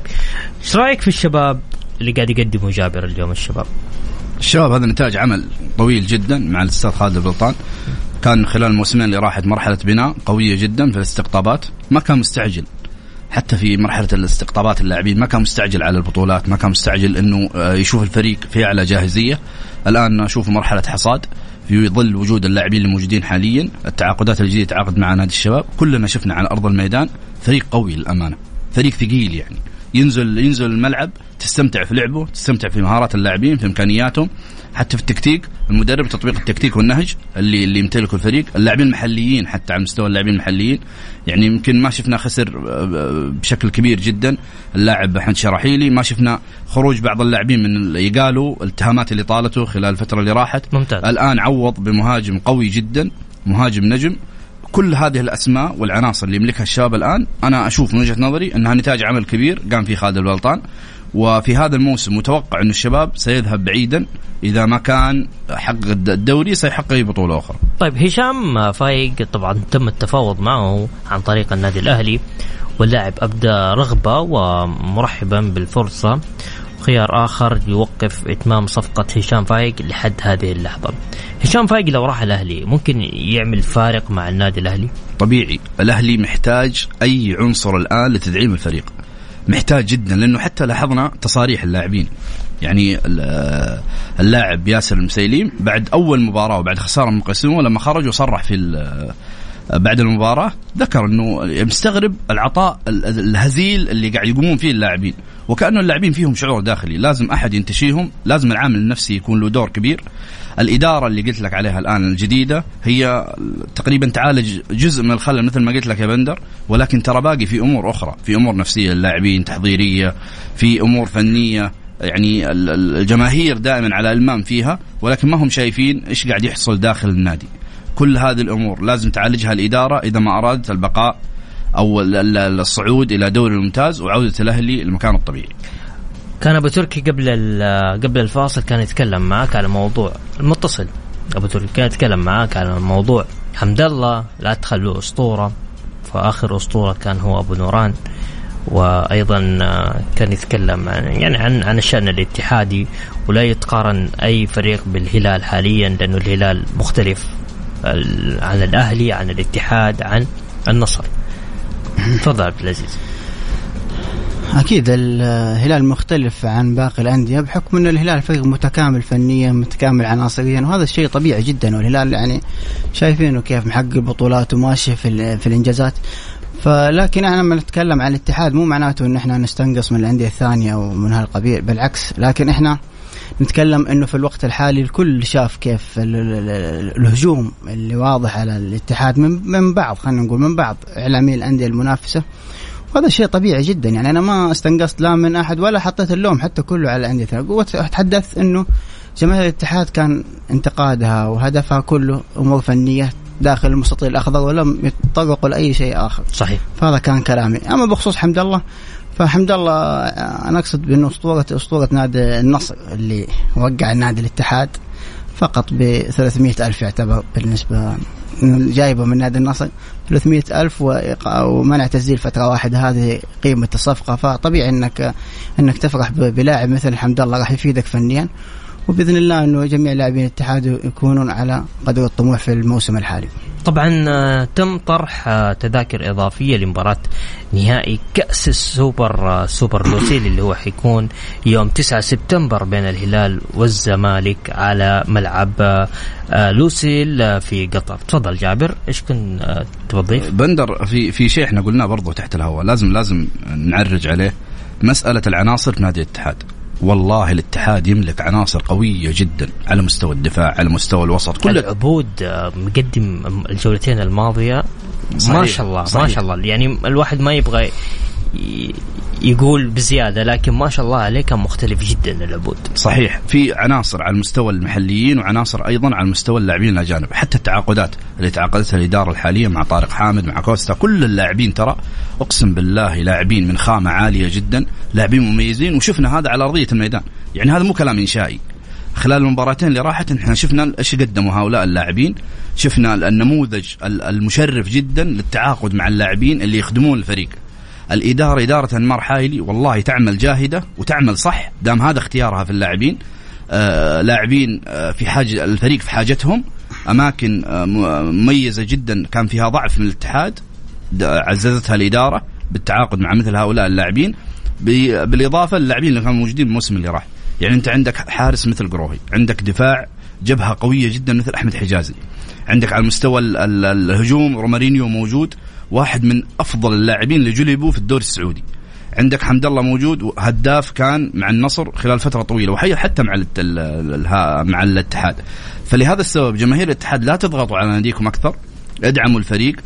إيش رأيك في الشباب اللي قاعد يقدمه جابر اليوم الشباب؟ الشباب هذا نتاج عمل طويل جدا مع الأستاذ خالد البلطان كان خلال الموسمين اللي راحت مرحلة بناء قوية جدا في الاستقطابات. ما كان مستعجل. حتى في مرحلة الاستقطابات اللاعبين ما كان مستعجل على البطولات ما كان مستعجل إنه آه، يشوف الفريق في أعلى جاهزية. الآن أشوف مرحلة حصاد في ظل وجود اللاعبين الموجودين حاليا التعاقدات الجديدة تعاقد مع نادي الشباب. كلنا شفنا على أرض الميدان فريق قوي للأمانة فريق ثقيل يعني. ينزل ينزل الملعب تستمتع في لعبه تستمتع في مهارات اللاعبين في إمكانياتهم. حتى في التكتيك المدرب تطبيق التكتيك والنهج اللي اللي يمتلكه الفريق. اللاعبين المحليين حتى على مستوى اللاعبين المحليين. يعني يمكن ما شفنا خسر آه، بشكل كبير جدا. اللاعب أحمد شراحيلي ما شفنا خروج بعض اللاعبين من ال- يقالوا الاتهامات اللي طالته خلال الفترة اللي راحت. ممتاز. الآن عوض بمهاجم قوي جدا مهاجم نجم. كل هذه الأسماء والعناصر اللي يملكها الشباب الآن أنا أشوف من وجهة نظري إنها نتاج عمل كبير قام فيه خالد البلطان وفي هذا الموسم متوقع انه الشباب سيذهب بعيدا إذا ما كان حقق الدوري سيحقق أي بطولة أخرى. طيب هشام فايق طبعا تم التفاوض معه عن طريق النادي الأهلي واللاعب أبدى رغبة ومرحبا بالفرصة خيار آخر يوقف إتمام صفقة هشام فايق لحد هذه اللحظة. هشام فايق لو راح الأهلي ممكن يعمل فارق مع النادي الأهلي؟ طبيعي الأهلي محتاج أي عنصر الآن لتدعيم الفريق محتاج جدا لأنه حتى لاحظنا تصاريح اللاعبين يعني ال- اللاعب ياسر المسيليم بعد أول مباراة وبعد خسارة من قسمه لما خرج وصرح في بعد المباراة ذكر إنه مستغرب العطاء ال- الهزيل اللي قاعد يقومون فيه اللاعبين. وكأنه اللاعبين فيهم شعور داخلي. لازم أحد ينتشيهم. لازم العامل النفسي يكون له دور كبير. الإدارة اللي قلت لك عليها الآن الجديدة هي تقريبا تعالج جزء من الخلل مثل ما قلت لك يا بندر. ولكن ترى باقي في أمور أخرى. في أمور نفسية للاعبين تحضيرية. في أمور فنية. يعني ال- ال- الجماهير دائما على إلمام فيها. ولكن ما هم شايفين إيش قاعد يحصل داخل النادي. كل هذه الأمور. لازم تعالجها الإدارة إذا ما أرادت البقاء أو ال- ال- الصعود إلى دوري الممتاز وعودة الأهلي لمكانه الطبيعي. كان أبو تركي قبل قبل الفاصل كان يتكلم معك على موضوع المتصل. أبو تركي كان يتكلم معك على موضوع حمد الله لا تخلوه أسطورة. فآخر أسطورة كان هو أبو نوران. وأيضا آه، كان يتكلم عن يعني عن عن الشأن الاتحادي. ولا يتقارن أي فريق بالهلال حاليا لأنه الهلال مختلف. عن الأهلي عن الاتحاد عن النصر. تفضل عبد العزيز. أكيد الهلال مختلف عن باقي الأندية بحكم أن الهلال فريق متكامل فنيا متكامل عناصريا وهذا الشيء طبيعي جدا. والهلال يعني شايفينه كيف محقق بطولات وماشي في في الإنجازات. فلكن إحنا لما نتكلم عن الاتحاد مو معناته إن إحنا نستنقص من الأندية الثانية ومن هالقبيل بالعكس. لكن إحنا نتكلم إنه في الوقت الحالي الكل شاف كيف ال- ال- ال- الهجوم اللي واضح على الاتحاد من من بعض خلينا نقول من بعض اعلامي الأندية المنافسة. وهذا شيء طبيعي جدا يعني أنا ما استنقصت لا من أحد ولا حطيت اللوم حتى كله على الأندية وتحدثت إنه جماهير الاتحاد كان انتقادها وهدفها كله أمور فنية داخل المستطيل الأخضر ولم يتطرقوا لأي شيء آخر. صحيح. فهذا كان كلامي. أما بخصوص حمد الله فحمد الله أنا أقصد بأنه اسطوره أسطورة نادي النصر اللي وقع نادي الاتحاد فقط ب 300 ألف يعتبر بالنسبة جايبه من نادي النصر. 300 ألف ومنع تسجيل فترة واحدة هذه قيمة الصفقة. فطبيعي أنك أنك تفرح بلاعب مثل حمد الله راح يفيدك فنيا. وبإذن الله أنه جميع لاعبين الاتحاد يكونون على قدر الطموح في الموسم الحالي. طبعا آه، تم طرح آه، تذاكر إضافية لمباراة نهائي كأس السوبر آه، سوبر لوسيل اللي هو حيكون يوم 9 سبتمبر بين الهلال والزمالك على ملعب لوسيل في قطر. تفضل جابر إيش كنت تضيف بندر في في شيء إحنا قلناه برضه تحت الهواء. لازم لازم نعرج عليه مسألة العناصر في نادي الاتحاد. والله الاتحاد يملك عناصر قوية جدا على مستوى الدفاع على مستوى الوسط كل العبود آه، مقدم الجولتين الماضية صحيح. ما شاء الله صحيح. ما شاء الله يعني الواحد ما يبغى يقول بزيادة لكن ما شاء الله عليه كان مختلف جدا العبود. صحيح. في عناصر على المستوى المحليين وعناصر أيضا على مستوى اللاعبين الأجانب. حتى التعاقدات اللي تعاقدتها الإدارة الحالية مع طارق حامد مع كوستا كل اللاعبين ترى أقسم بالله لاعبين من خامة عالية جدا لاعبين مميزين وشفنا هذا على أرضية الميدان. يعني هذا مو كلام إنشائي. خلال المباراتين اللي راحت إحنا شفنا إيش قدموا هؤلاء اللاعبين. شفنا النموذج المشرف جدا للتعاقد مع اللاعبين اللي يخدمون الفريق. الإدارة إدارة أنمار حايلي والله تعمل جاهدة وتعمل صح دام هذا اختيارها في اللاعبين. آه لاعبين آه في حاجة الفريق في حاجتهم. أماكن آه مميزة جدا كان فيها ضعف من الاتحاد عززتها الإدارة بالتعاقد مع مثل هؤلاء اللاعبين. بالإضافة للاعبين اللي كانوا موجودين الموسم اللي راح. يعني أنت عندك حارس مثل قروهي عندك دفاع جبهة قوية جدا مثل أحمد حجازي. عندك على المستوى الهجوم رومارينيو موجود. واحد من أفضل اللاعبين اللي جلبوا في الدوري السعودي. عندك حمد الله موجود هداف كان مع النصر خلال فترة طويلة وحتى مع مع الاتحاد. فلهذا السبب جماهير الاتحاد لا تضغطوا على ناديكم أكثر ادعموا الفريق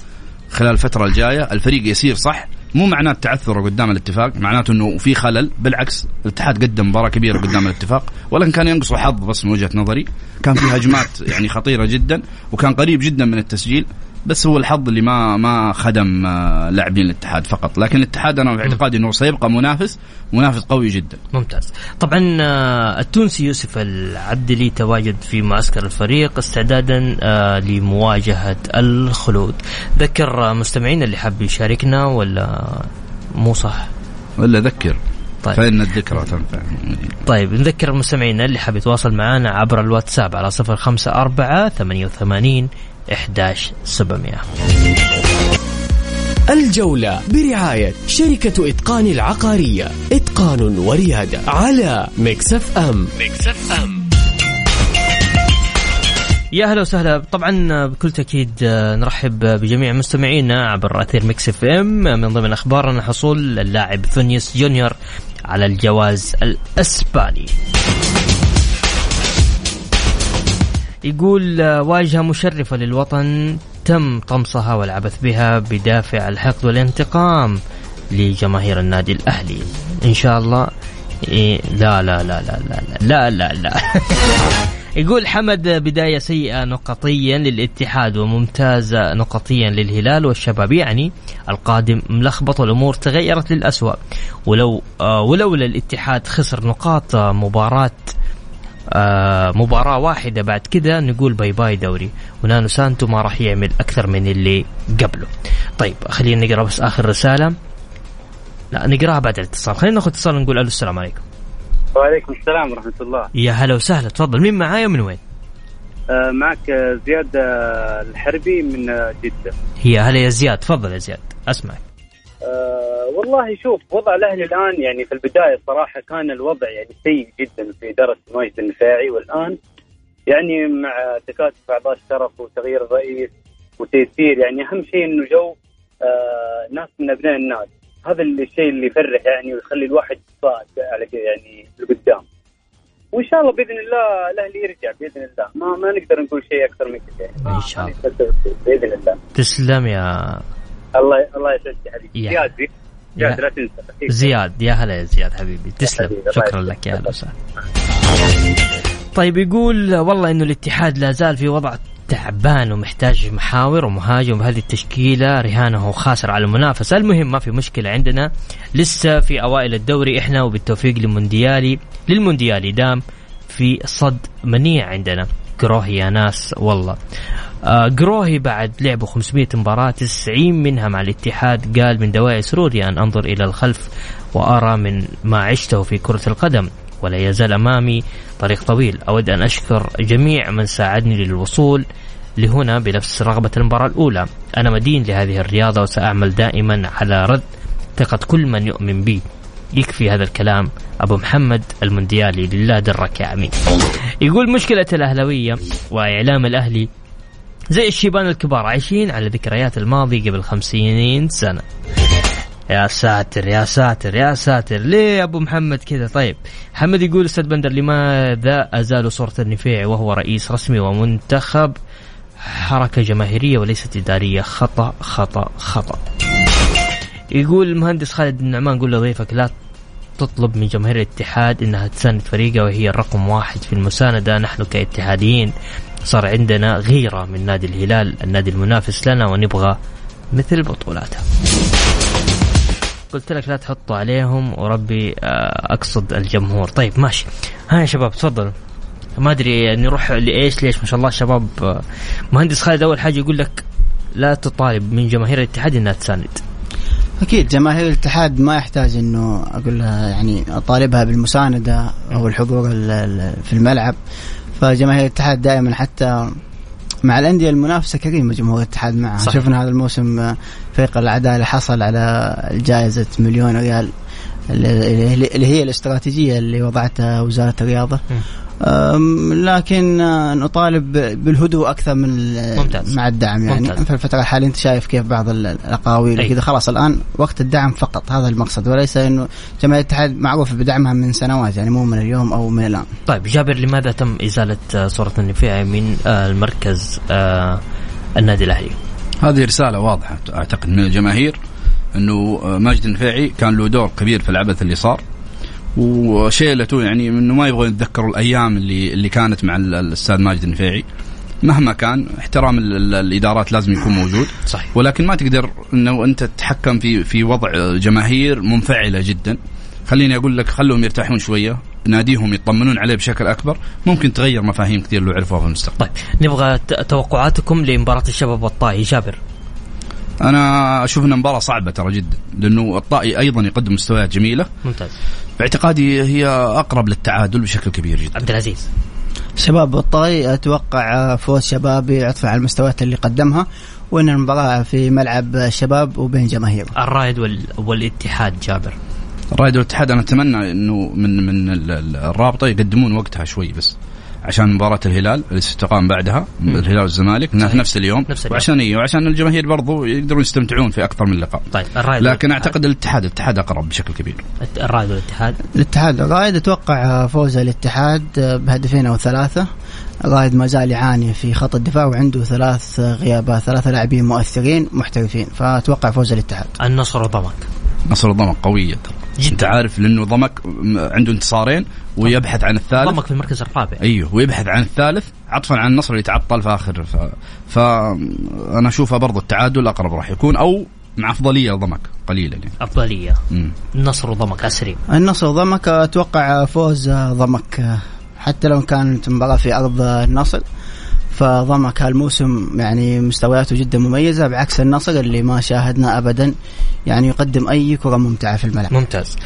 خلال الفترة الجاية. الفريق يسير صح مو معناته تعثر قدام الاتفاق معناته إنه في خلل بالعكس الاتحاد قدم مباراة كبيرة قدام الاتفاق. ولكن كان ينقصه حظ بس من وجهة نظري كان في هجمات يعني خطيرة جدا وكان قريب جدا من التسجيل. بس هو الحظ اللي ما ما خدم آه، لاعبين الاتحاد فقط. لكن الاتحاد أنا في اعتقادي إنه سيبقى منافس منافس قوي جدا. ممتاز. طبعا آه، التونسي يوسف العبدلي تواجد في معسكر الفريق استعدادا آه، لمواجهة الخلود. ذكر مستمعينا اللي حاب يشاركنا ولا مو صح؟ ولا ذكر. طيب. فإن الذكرى تنفع. طيب نذكر المستمعين اللي حاب يتواصل معنا عبر الواتساب على صفر خمسة أربعة ثمانية وثمانين 11700 الجولة برعاية شركة إتقان العقارية. إتقان وريادة على مكسف أم مكسف أم يا أهلا وسهلا. طبعا بكل تأكيد نرحب بجميع مستمعينا عبر أثير ميكس اف ام من ضمن أخبارنا حصول اللاعب فينيوس جونيور على الجواز الإسباني. يقول آه، واجهة مشرفة للوطن تم طمسها والعبث بها بدافع الحقد والانتقام لجماهير النادي الأهلي. إن شاء الله إيه لا لا لا لا لا لا لا لا. يقول حمد بداية سيئة نقطيا للاتحاد وممتازة نقطيا للهلال والشباب. يعني القادم ملخبط والأمور تغيرت للأسوأ. ولو آه ولولا الاتحاد خسر نقاط مباراة آه مباراة واحدة بعد كذا نقول bye bye دوري. ونونو سانتو ما راح يعمل أكثر من اللي قبله. طيب خلينا نقرأ بس آخر رسالة. لا نقراها بعد الاتصال. خلينا ناخذ اتصال ونقول ألو السلام عليكم. وعليكم السلام ورحمة الله. يا هلا وسهلا تفضل. مين معايا ومن وين؟ آه معك زياد آه، الحربي من جدة. يا هلا يا زياد تفضل يا زياد. أسمعك. أه والله شوف وضع الأهلي الآن يعني في البداية صراحة كان الوضع يعني سيء جدا في إدارة المواجهة الدفاعي والآن يعني مع تكاتف أعضاء الشرف وتغيير الرئيس وتيسير يعني أهم شيء إنه جو آه ناس من أبناء النادي. هذا الشيء اللي يفرح يعني ويخلي الواحد صاعد على يعني لقدام. وإن شاء الله بإذن الله الأهلي يرجع بإذن الله. ما ما نقدر نقول شيء أكثر من كذا يعني. إن شاء الله. بإذن الله. تسلم يا الله الله يسعدك حبيبي زياد زياد لا تنسى. زياد يا هلا يا زياد حبيبي. تسلم. شكرا لك يا هلا وسهلا. طيب يقول والله إنه الاتحاد لا زال في وضع تعبان ومحتاج محاور ومهاجم بهذه التشكيلة. رهانه خاسر على المنافسة. المهم ما في مشكلة عندنا. لسه في أوائل الدوري إحنا وبالتوفيق للمونديالي للمونديالي دام في صد منيع عندنا. كروهي يا ناس والله. آه جروهي بعد لعبه 500 مباراة 90 منها مع الاتحاد قال من دواعي سروري أن أنظر إلى الخلف وأرى من ما عشته في كرة القدم ولا يزال أمامي طريق طويل. أود أن أشكر جميع من ساعدني للوصول لهنا بنفس رغبة المباراة الأولى. أنا مدين لهذه الرياضة وسأعمل دائما على رد ثقة كل من يؤمن بي. يكفي هذا الكلام أبو محمد المونديالي. لله درك يا عمي يقول مشكلة الأهلوية وإعلام الأهلي زي الشيبان الكبار عايشين على ذكريات الماضي قبل خمسين سنة. يا ساتر يا ساتر يا ساتر. ليه يا أبو محمد كذا؟ طيب محمد يقول أستاذ بندر لماذا ازالوا صورة النفيعي وهو رئيس رسمي ومنتخب حركة جماهيرية وليست إدارية. خطأ خطأ خطأ. يقول المهندس خالد النعمان قول لضيفك لا تطلب من جماهير الاتحاد إنها تساند فريقها وهي الرقم واحد في المساندة. نحن كاتحاديين صار عندنا غيرة من نادي الهلال النادي المنافس لنا ونبغى مثل بطولاتها. قلت لك لا تحطوا عليهم وربي آه، أقصد الجمهور. طيب ماشي. ها يا شباب تفضلوا ما أدري نروح لإيش ليش؟ ما شاء الله شباب آه، مهندس خالد أول حاجة يقول لك لا تطالب من جماهير الاتحاد إنها تساند. أكيد جماهير الاتحاد ما يحتاج إنه أقول لها يعني أطالبها بالمساندة أو الحضور في الملعب. فجماهير الاتحاد دائما حتى مع الأندية المنافسة كريمة جمهور الاتحاد معها صحيح. شفنا هذا الموسم آه، فريق العداله حصل على جائزة مليون ريال اللي هي الاستراتيجية اللي وضعتها وزارة الرياضة. لكن آه، نطالب بالهدوء أكثر من ممتاز. مع الدعم يعني ممتاز. في الفترة الحالية أنت شايف كيف بعض الأقاويل وكذا خلاص الآن وقت الدعم فقط هذا المقصد وليس إنه جماهير الاتحاد معروفة بدعمها من سنوات يعني مو من اليوم أو من الآن. طيب جابر لماذا تم إزالة آه، صورة النفيعي من آه، المركز النادي الأهلي؟ هذه رسالة واضحة أعتقد من الجماهير إنه ماجد النفيعي كان له دور كبير في العبث اللي صار وشيلته يعني إنه ما يبغوا يتذكروا الأيام اللي اللي كانت مع الأستاذ ماجد النفيعي. مهما كان احترام الإدارات لازم يكون موجود. صحيح. ولكن ما تقدر إنه أنت تتحكم في في وضع جماهير منفعلة جدا. خليني أقول لك خلهم يرتاحون شوية. ناديهم يطمنون عليه بشكل أكبر. ممكن تغير مفاهيم كثير لو عرفوها في المستقبل. طيب نبغى توقعاتكم لمباراة الشباب والطائي. جابر. أنا أشوف انها مباراه صعبة ترى جدا. لأنه الطائي أيضا يقدم مستويات جميلة. ممتاز. باعتقادي هي أقرب للتعادل بشكل كبير جدا. عبد العزيز. شباب الطائي أتوقع فوز شبابي عطفا على المستويات اللي قدمها وإن المباراة في ملعب الشباب وبين جماهير. الرائد وال... والاتحاد جابر. الرائد والاتحاد أنا أتمنى إنه من من الرابطة يقدمون وقتها شوي بس. عشان مباراة الهلال اللي ستقام بعدها مم. الهلال والزمالك نفس, نفس اليوم. نفس اليوم. وعشان إيه وعشان الجماهير برضو يقدرون يستمتعون في أكثر من لقاء. طيب الرائد لكن أعتقد الاتحاد الاتحاد أقرب بشكل كبير. الرائد والاتحاد؟ الاتحاد الرائد أتوقع فوز الاتحاد بهدفين أو ثلاثة. الرائد ما زال يعاني في خط الدفاع وعنده ثلاث غيابات ثلاثة لاعبين مؤثرين محترفين فأتوقع فوز الاتحاد. النصر وضمك نصر الضمك قوية. ترى جدا. انت عارف لأنه ضمك عنده انتصارين ويبحث عن الثالث. ضمك في المركز الرابع. أيوه ويبحث عن الثالث عطفا عن النصر اللي تعطل في آخر ف... فانا اشوفها برضو التعادل أقرب راح يكون أو مع أفضلية ضمك قليلا يعني. أفضلية. النصر وضمك أسري. النصر وضمك أتوقع فوز ضمك حتى لو كانت مباراة في أرض النصر. فضمك هالموسم يعني مستوياته جدا مميزة بعكس النصر اللي ما شاهدنا ابدا. يعني يقدم أي كرة ممتعة في الملعب. ممتاز.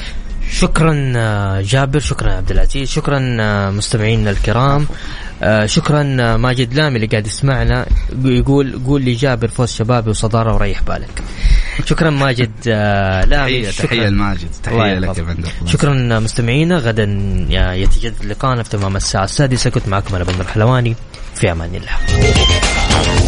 شكرا آه، جابر شكرا عبد العزيز شكرا آه، مستمعينا الكرام. آه، شكرا ماجد لامي اللي قاعد يسمعنا. يقول قول لي جابر فوز شبابي وصدارة وريح بالك. شكرا ماجد لامي. تحية لماجد. تحية لك يا بندر شكرا مستمعينا. غدا يتجدد لقاءنا في تمام الساعة السادسة. كنت معكم أنا بندر حلواني. في أمان الله.